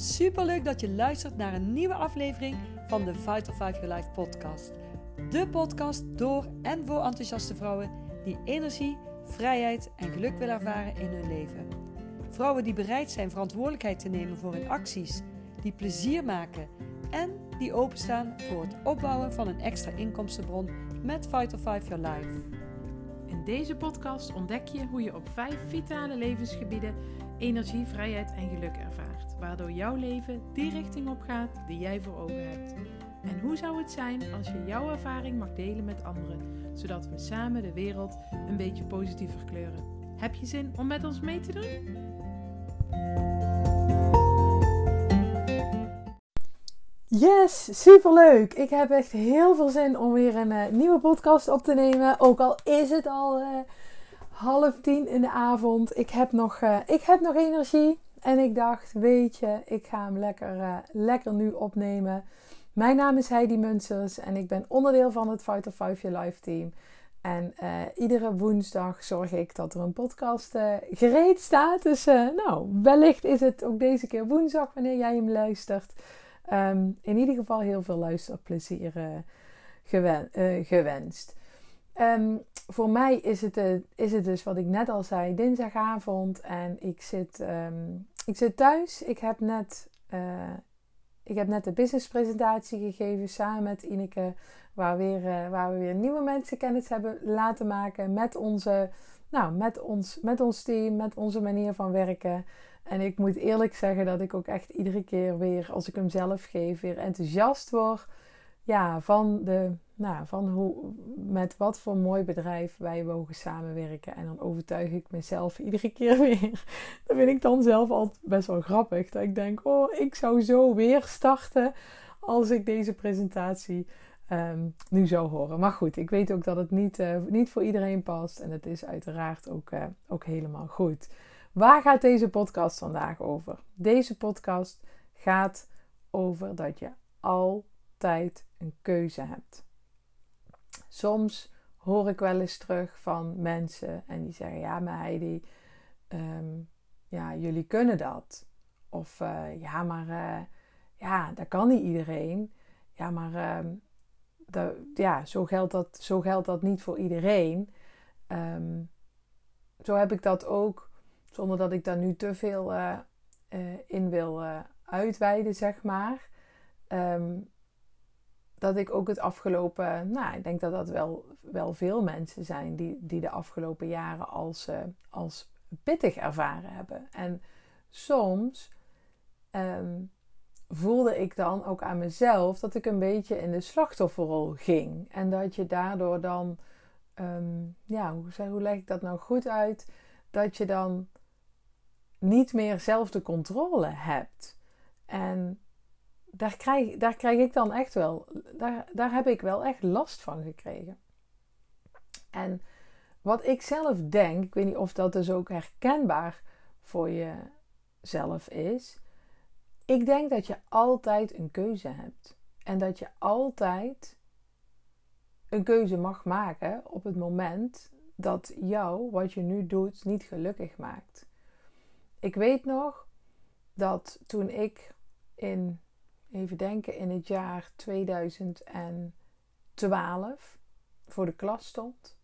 Super leuk dat je luistert naar een nieuwe aflevering van de Vital 5 Your Life podcast. De podcast door en voor enthousiaste vrouwen die energie, vrijheid en geluk willen ervaren in hun leven. Vrouwen die bereid zijn verantwoordelijkheid te nemen voor hun acties, die plezier maken en die openstaan voor het opbouwen van een extra inkomstenbron met Vital 5 Your Life. In deze podcast ontdek je hoe je op vijf vitale levensgebieden energie, vrijheid en geluk ervaart, waardoor jouw leven die richting op gaat die jij voor ogen hebt. En hoe zou het zijn als je jouw ervaring mag delen met anderen, zodat we samen de wereld een beetje positiever kleuren? Heb je zin om met ons mee te doen? Yes, superleuk. Ik heb echt heel veel zin om weer een uh, nieuwe podcast op te nemen. Ook al is het al uh, half tien in de avond. Ik heb nog, uh, ik heb nog energie. En ik dacht, weet je, ik ga hem lekker, lekker nu opnemen. Mijn naam is Heidi Munsers en ik ben onderdeel van het Fight of Five Your Life team. En iedere woensdag zorg ik dat er een podcast gereed staat. Dus nou, wellicht is het ook deze keer woensdag wanneer jij hem luistert. Um, in ieder geval heel veel luisterplezier gewen, uh, gewenst. Um, voor mij is het, uh, is het dus wat ik net al zei, dinsdagavond en ik zit, um, ik zit thuis. Ik heb net, ik heb net de businesspresentatie gegeven samen met Ineke, waar, weer, waar we weer nieuwe mensen kennis hebben laten maken met, onze, nou, met, ons, met ons team, met onze manier van werken. En ik moet eerlijk zeggen dat ik ook echt iedere keer weer, als ik hem zelf geef, weer enthousiast word. Ja, van, de, nou, van hoe, met wat voor mooi bedrijf wij mogen samenwerken. En dan overtuig ik mezelf iedere keer weer. Dat vind ik dan zelf altijd best wel grappig. Dat ik denk, oh, ik zou zo weer starten als ik deze presentatie um, nu zou horen. Maar goed, ik weet ook dat het niet, uh, niet voor iedereen past. En het is uiteraard ook, uh, ook helemaal goed. Waar gaat deze podcast vandaag over? Deze podcast gaat over dat je altijd een keuze hebt. Soms hoor ik wel eens terug van mensen en die zeggen: Ja, maar Heidi, um, ja, jullie kunnen dat. Of uh, ja, maar uh, ja, dat kan niet iedereen. Ja, maar dat, ja, zo, geldt dat, zo geldt dat niet voor iedereen. Um, zo heb ik dat ook zonder dat ik daar nu te veel uh, uh, in wil uh, uitweiden, zeg maar. Um, dat ik ook het afgelopen, nou, ik denk dat dat wel, wel veel mensen zijn die, die de afgelopen jaren als, als pittig ervaren hebben. En soms um, voelde ik dan ook aan mezelf dat ik een beetje in de slachtofferrol ging. En dat je daardoor dan, um, ja, hoe, hoe leg ik dat nou goed uit? Dat je dan niet meer zelf de controle hebt. En daar krijg, daar krijg ik dan echt wel, daar, daar heb ik wel echt last van gekregen. En wat ik zelf denk, ik weet niet of dat dus ook herkenbaar voor jezelf is. Ik denk dat je altijd een keuze hebt. En dat je altijd een keuze mag maken op het moment dat jou, wat je nu doet, niet gelukkig maakt ik weet nog dat toen ik in, even denken, in het jaar 2012 voor de klas stond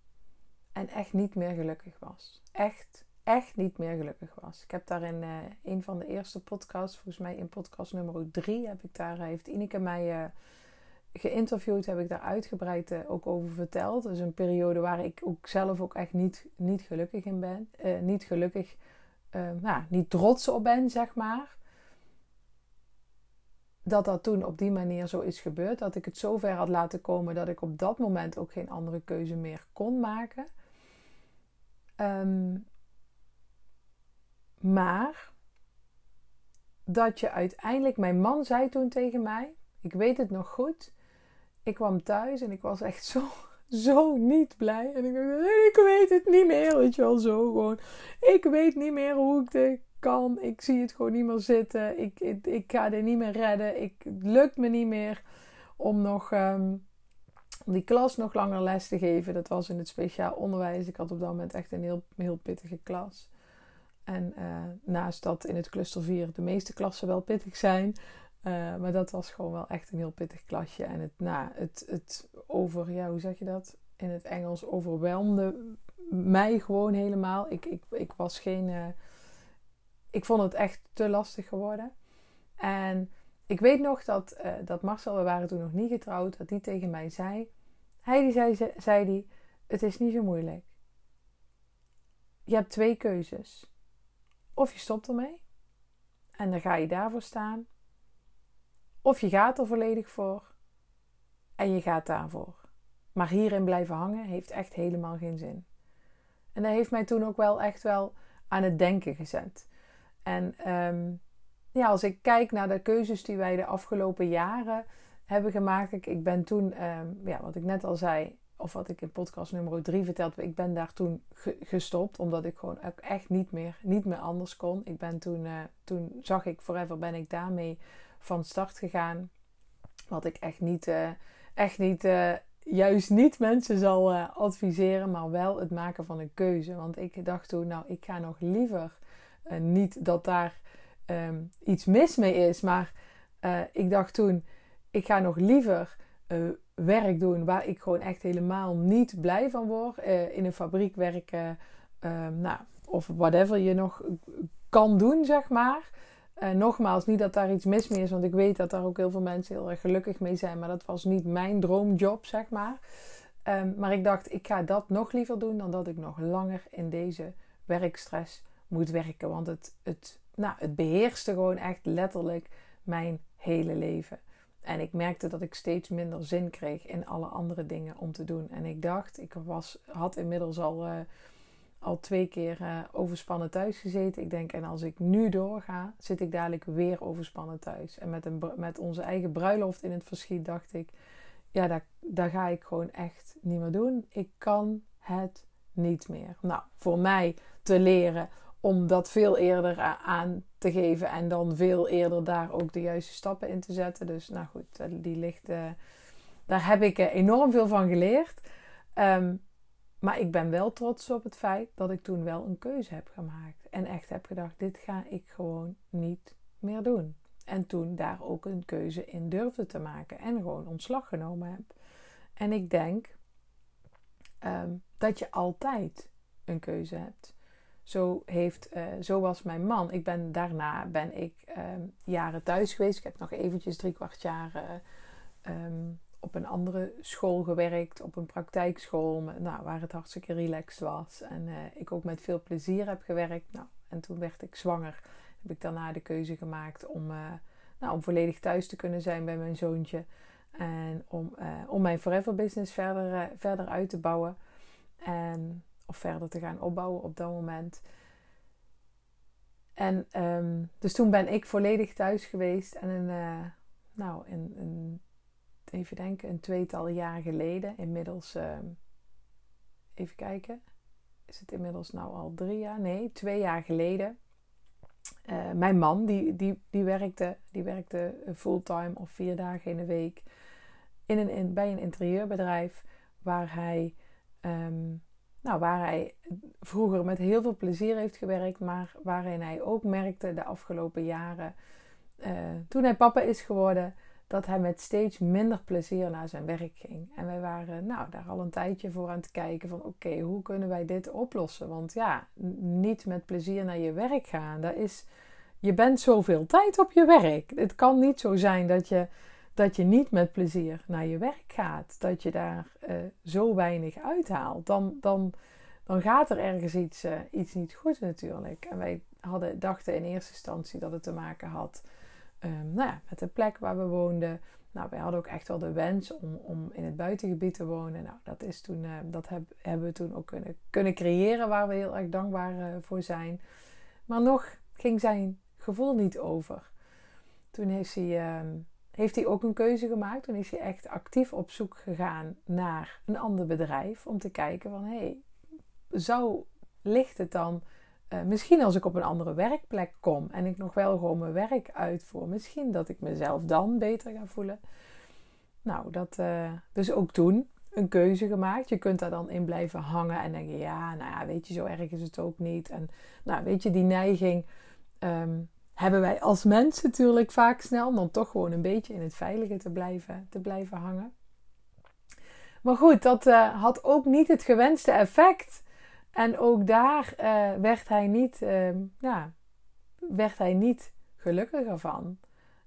en echt niet meer gelukkig was. Echt, echt niet meer gelukkig was. Ik heb daar in uh, een van de eerste podcasts, volgens mij in podcast nummer 3, heb ik daar, heeft Ineke mij uh, geïnterviewd, heb ik daar uitgebreid ook over verteld. Is een periode waar ik ook zelf ook echt niet, niet gelukkig in ben. niet gelukkig uh, nou, niet trots op ben, zeg maar. Dat dat toen op die manier zo is gebeurd. Dat ik het zo ver had laten komen dat ik op dat moment ook geen andere keuze meer kon maken. Um, maar dat je uiteindelijk, mijn man zei toen tegen mij, ik weet het nog goed. Ik kwam thuis en ik was echt zo zo niet blij. En ik dacht, ik weet het niet meer. Weet je wel, zo gewoon. Ik weet niet meer hoe ik dit kan. Ik zie het gewoon niet meer zitten. Ik, ik, ga dit niet meer redden. Ik, het lukt me niet meer om nog... Um, die klas nog langer les te geven. Dat was in het speciaal onderwijs. Ik had op dat moment echt een heel, heel pittige klas. En naast dat in het cluster 4 de meeste klassen wel pittig zijn, maar dat was gewoon wel echt een heel pittig klasje. En het, nou, het, het over, ja, hoe zeg je dat? In het Engels overwelmde mij gewoon helemaal. Ik, ik, ik was geen. ik vond het echt te lastig geworden. En ik weet nog dat, uh, dat Marcel, we waren toen nog niet getrouwd, dat die tegen mij zei. Hij die zei, zei die, het is niet zo moeilijk. Je hebt twee keuzes. Of je stopt ermee en dan ga je daarvoor staan. Of je gaat er volledig voor en je gaat daarvoor. Maar hierin blijven hangen heeft echt helemaal geen zin. En dat heeft mij toen ook wel echt wel aan het denken gezet. En um, ja, als ik kijk naar de keuzes die wij de afgelopen jaren hebben gemaakt. Ik, ben toen, ehm, ja, wat ik net al zei, of wat ik in podcast nummer 3 vertelde, ik ben daar toen gestopt. Omdat ik gewoon echt niet meer, niet meer anders kon. Ik ben toen, uh, toen zag ik Forever, ben ik daarmee van start gegaan. Wat ik echt niet, uh, echt niet, uh, juist niet mensen zal adviseren, maar wel het maken van een keuze. Want ik dacht toen, nou, ik ga nog liever niet dat daar Ehm, iets mis mee is. Maar ik dacht toen, ik ga nog liever werk doen waar ik gewoon echt helemaal niet blij van word. In een fabriek werken, ehm, nou, of whatever je nog kan doen, zeg maar. Nogmaals, niet dat daar iets mis mee is, want ik weet dat daar ook heel veel mensen heel erg gelukkig mee zijn. Maar dat was niet mijn droomjob, zeg maar. Um, maar ik dacht, ik ga dat nog liever doen dan dat ik nog langer in deze werkstress moet werken. Want het, het nou, het beheerste gewoon echt letterlijk mijn hele leven. En ik merkte dat ik steeds minder zin kreeg in alle andere dingen om te doen. En ik dacht, ik was, had inmiddels al, uh, al twee keer uh, overspannen thuis gezeten. Ik denk, en als ik nu doorga, zit ik dadelijk weer overspannen thuis. En met, een, met onze eigen bruiloft in het verschiet dacht ik, ja, daar, daar ga ik gewoon echt niet meer doen. Ik kan het niet meer. Nou, voor mij te leren om dat veel eerder aan te geven en dan veel eerder daar ook de juiste stappen in te zetten. Dus nou goed, die ligt, uh, daar heb ik enorm veel van geleerd. Um, maar ik ben wel trots op het feit dat ik toen wel een keuze heb gemaakt. En echt heb gedacht, dit ga ik gewoon niet meer doen. En toen daar ook een keuze in durfde te maken. En gewoon ontslag genomen heb. En ik denk um, dat je altijd een keuze hebt. Zo, heeft, uh, zo was mijn man. Ik ben, daarna ben ik um, jaren thuis geweest. Ik heb nog eventjes drie kwart jaar uh, op een andere school gewerkt. Op een praktijkschool. Nou, waar het hartstikke relaxed was. En uh, ik ook met veel plezier heb gewerkt. Nou, en toen werd ik zwanger. Heb ik daarna de keuze gemaakt om, nou, om volledig thuis te kunnen zijn bij mijn zoontje. En om, om mijn forever business verder, verder uit te bouwen. En of verder te gaan opbouwen op dat moment. En ehm, dus toen ben ik volledig thuis geweest. En een, nou, een, even denken, een tweetal jaar geleden, inmiddels, uh, even kijken, is het inmiddels nou al drie jaar? Nee, twee jaar geleden. Uh, mijn man, die, die, die, werkte, die werkte fulltime of vier dagen in de week in een, in, bij een interieurbedrijf waar hij um, nou, waar hij vroeger met heel veel plezier heeft gewerkt, maar waarin hij ook merkte de afgelopen jaren, uh, toen hij papa is geworden, dat hij met steeds minder plezier naar zijn werk ging. En wij waren nou, daar al een tijdje voor aan het kijken van oké, hoe kunnen wij dit oplossen? Want ja, niet met plezier naar je werk gaan, dat is, je bent zoveel tijd op je werk. Het kan niet zo zijn dat je dat je niet met plezier naar je werk gaat, dat je daar uh, zo weinig uithaalt, dan, dan, dan gaat er ergens iets, uh, iets niet goed natuurlijk. En wij hadden, dachten in eerste instantie dat het te maken had um, nou ja, met de plek waar we woonden. Nou, wij hadden ook echt wel de wens om, om in het buitengebied te wonen. Nou, dat, is toen, uh, dat heb, hebben we toen ook kunnen, kunnen creëren, waar we heel erg dankbaar voor zijn. Maar nog ging zijn gevoel niet over. Toen heeft hij ehm, heeft hij ook een keuze gemaakt. Toen is hij echt actief op zoek gegaan naar een ander bedrijf. Om te kijken van, hé, hey, zou, ligt het dan... Uh, misschien als ik op een andere werkplek kom en ik nog wel gewoon mijn werk uitvoer. Misschien dat ik mezelf dan beter ga voelen. Nou, dat, uh, dus ook toen een keuze gemaakt. Je kunt daar dan in blijven hangen en denken: ja, nou ja, weet je, zo erg is het ook niet. En nou, weet je, die neiging ehm, hebben wij als mensen natuurlijk vaak snel. Dan toch gewoon een beetje in het veilige te blijven, te blijven hangen. Maar goed, dat uh, had ook niet het gewenste effect. En ook daar uh, werd hij niet, uh, ja, werd hij niet gelukkiger van.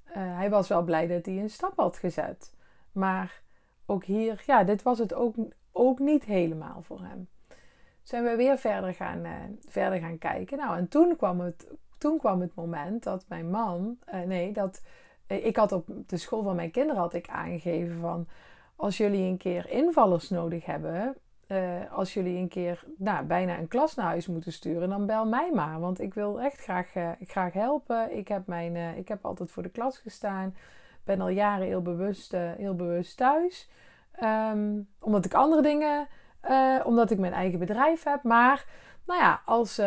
Eh, hij was wel blij dat hij een stap had gezet. Maar ook hier, ja, dit was het ook, ook niet helemaal voor hem. Zijn we weer verder gaan, verder gaan kijken. Nou, en toen kwam het, toen kwam het moment dat mijn man, nee, dat ik had op de school van mijn kinderen had ik aangegeven van als jullie een keer invallers nodig hebben, uh, als jullie een keer nou, bijna een klas naar huis moeten sturen, dan bel mij maar. Want ik wil echt graag, uh, graag helpen. Ik heb, mijn, uh, ik heb altijd voor de klas gestaan. Ben al jaren heel bewust, heel bewust thuis. Um, omdat ik andere dingen, omdat ik mijn eigen bedrijf heb. Maar nou ja, als,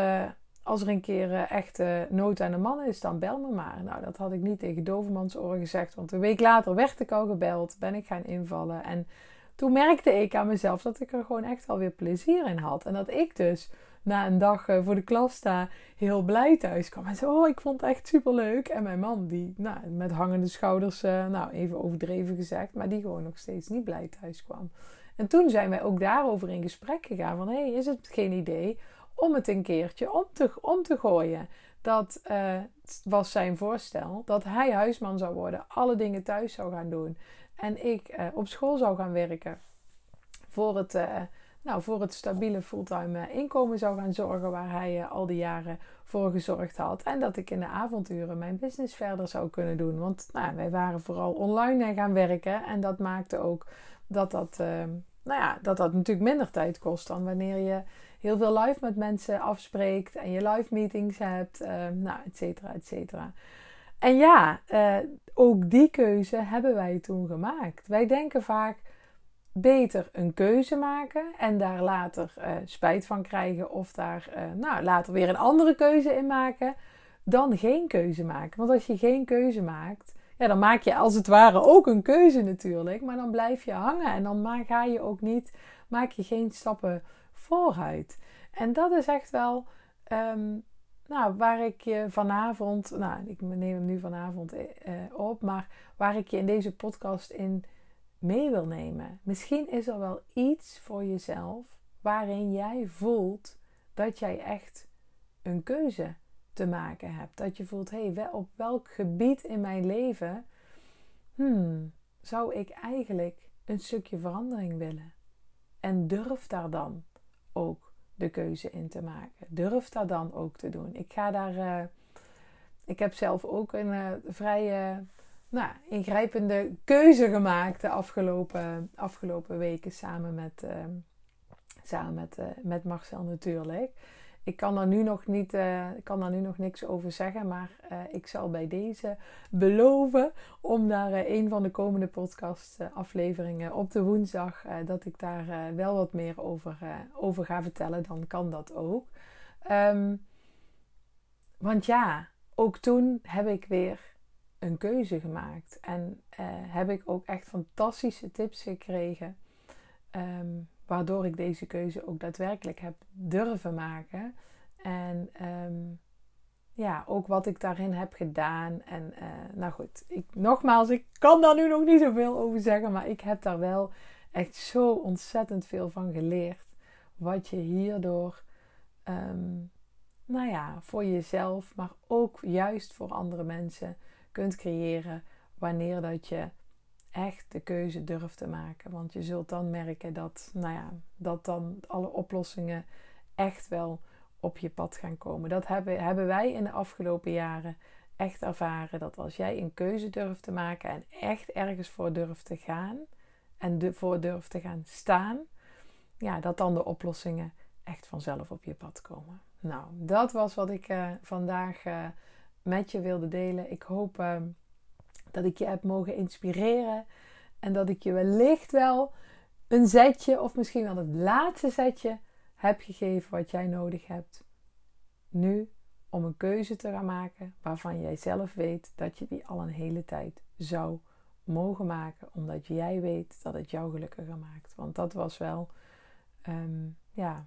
als er een keer echt nood aan een man is, dan bel me maar. Nou, dat had ik niet tegen Dovermans oren gezegd. Want een week later werd ik al gebeld. Ben ik gaan invallen. En toen merkte ik aan mezelf dat ik er gewoon echt alweer plezier in had. En dat ik dus na een dag eh, voor de klas sta heel blij thuis kwam. En zo, oh, ik vond het echt super leuk. En mijn man, die nou, met hangende schouders, uh, nou even overdreven gezegd, maar die gewoon nog steeds niet blij thuis kwam. En toen zijn wij ook daarover in gesprek gegaan van, hé, hey, is het geen idee om het een keertje om te, om te gooien? Dat uh, was zijn voorstel, dat hij huisman zou worden, alle dingen thuis zou gaan doen en ik uh, op school zou gaan werken voor het, uh, nou, voor het stabiele fulltime eh, inkomen zou gaan zorgen waar hij al die jaren voor gezorgd had. En dat ik in de avonturen mijn business verder zou kunnen doen. Want nou, wij waren vooral online gaan werken en dat maakte ook dat dat, nou ja, dat dat natuurlijk minder tijd kost dan wanneer je heel veel live met mensen afspreekt en je live meetings hebt, nou, et cetera, et cetera. En ja, ook die keuze hebben wij toen gemaakt. Wij denken vaak beter een keuze maken en daar later uh, spijt van krijgen of daar uh, nou, later weer een andere keuze in maken, dan geen keuze maken. Want als je geen keuze maakt, ja, dan maak je als het ware ook een keuze natuurlijk, maar dan blijf je hangen en dan ga je ook niet, maak je geen stappen vooruit. En dat is echt wel um, nou, waar ik je vanavond, nou, ik neem hem nu vanavond eh, op, maar waar ik je in deze podcast in mee wil nemen. Misschien is er wel iets voor jezelf waarin jij voelt dat jij echt een keuze te maken hebt. Dat je voelt, hé, hey, op welk gebied in mijn leven hmm, zou ik eigenlijk een stukje verandering willen? En durf daar dan ook de keuze in te maken. Durf dat dan ook te doen. Ik ga daar. Uh, ik heb zelf ook een uh, vrij uh, nou, ingrijpende keuze gemaakt de afgelopen, afgelopen weken samen met, samen met, met Marcel natuurlijk. Ik kan daar nu nog niet, uh, kan daar nu nog niks over zeggen, maar uh, ik zal bij deze beloven om daar uh, een van de komende podcast afleveringen op de woensdag, dat ik daar wel wat meer over, over ga vertellen. Dan kan dat ook. Um, want ja, ook toen heb ik weer een keuze gemaakt en heb ik ook echt fantastische tips gekregen. Um, waardoor ik deze keuze ook daadwerkelijk heb durven maken. En ehm, ja, ook wat ik daarin heb gedaan. En uh, nou goed, ik, nogmaals, ik kan daar nu nog niet zoveel over zeggen, maar ik heb daar wel echt zo ontzettend veel van geleerd. Wat je hierdoor, um, nou ja, voor jezelf, maar ook juist voor andere mensen kunt creëren wanneer dat je echt de keuze durft te maken. Want je zult dan merken dat, nou ja, dat dan alle oplossingen echt wel op je pad gaan komen. Dat hebben, hebben wij in de afgelopen jaren echt ervaren. Dat als jij een keuze durft te maken en echt ergens voor durft te gaan en de, voor durft te gaan staan, ja, dat dan de oplossingen echt vanzelf op je pad komen. Nou, dat was wat ik uh, vandaag uh, met je wilde delen. Ik hoop uh, dat ik je heb mogen inspireren. En dat ik je wellicht wel een zetje, of misschien wel het laatste zetje, heb gegeven wat jij nodig hebt. Nu om een keuze te gaan maken waarvan jij zelf weet dat je die al een hele tijd zou mogen maken, omdat jij weet dat het jou gelukkiger maakt. Want dat was wel, ehm, ja,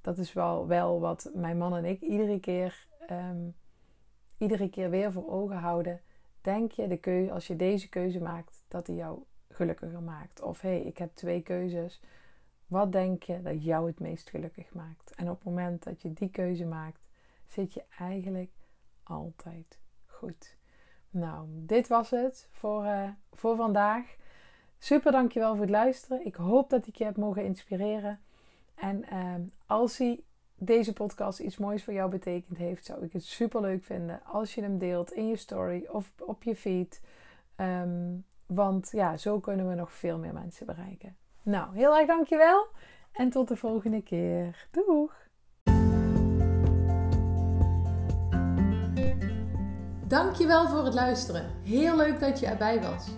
dat is wel, wel wat mijn man en ik iedere keer, ehm, iedere keer weer voor ogen houden. Denk je, de keuze, als je deze keuze maakt, dat die jou gelukkiger maakt? Of hé, hey, ik heb twee keuzes. Wat denk je dat jou het meest gelukkig maakt? En op het moment dat je die keuze maakt, zit je eigenlijk altijd goed. Nou, dit was het voor, uh, voor vandaag. Super dankjewel voor het luisteren. Ik hoop dat ik je heb mogen inspireren. En uh, als hij deze podcast iets moois voor jou betekend heeft, zou ik het super leuk vinden als je hem deelt in je story of op je feed. Um, want ja, zo kunnen we nog veel meer mensen bereiken. Nou, heel erg dankjewel en tot de volgende keer. Doeg! Dankjewel voor het luisteren. Heel leuk dat je erbij was.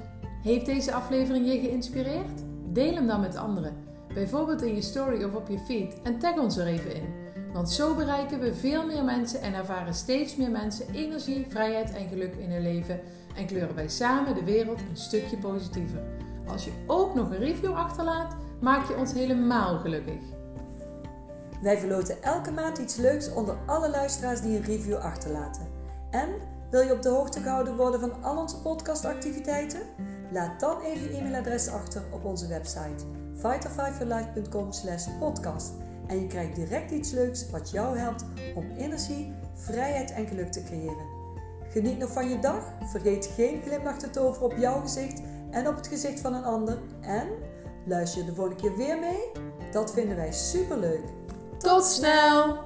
Heeft deze aflevering je geïnspireerd? Deel hem dan met anderen. Bijvoorbeeld in je story of op je feed en tag ons er even in. Want zo bereiken we veel meer mensen en ervaren steeds meer mensen energie, vrijheid en geluk in hun leven en kleuren wij samen de wereld een stukje positiever. Als je ook nog een review achterlaat, maak je ons helemaal gelukkig. Wij verloten elke maand iets leuks onder alle luisteraars die een review achterlaten. En wil je op de hoogte gehouden worden van al onze podcastactiviteiten? Laat dan even je e-mailadres achter op onze website fighterfiveforlife.com slash podcast en je krijgt direct iets leuks wat jou helpt om energie, vrijheid en geluk te creëren. Geniet nog van je dag, vergeet geen glimlach te toveren op jouw gezicht en op het gezicht van een ander en luister je de volgende keer weer mee? Dat vinden wij superleuk. Tot snel!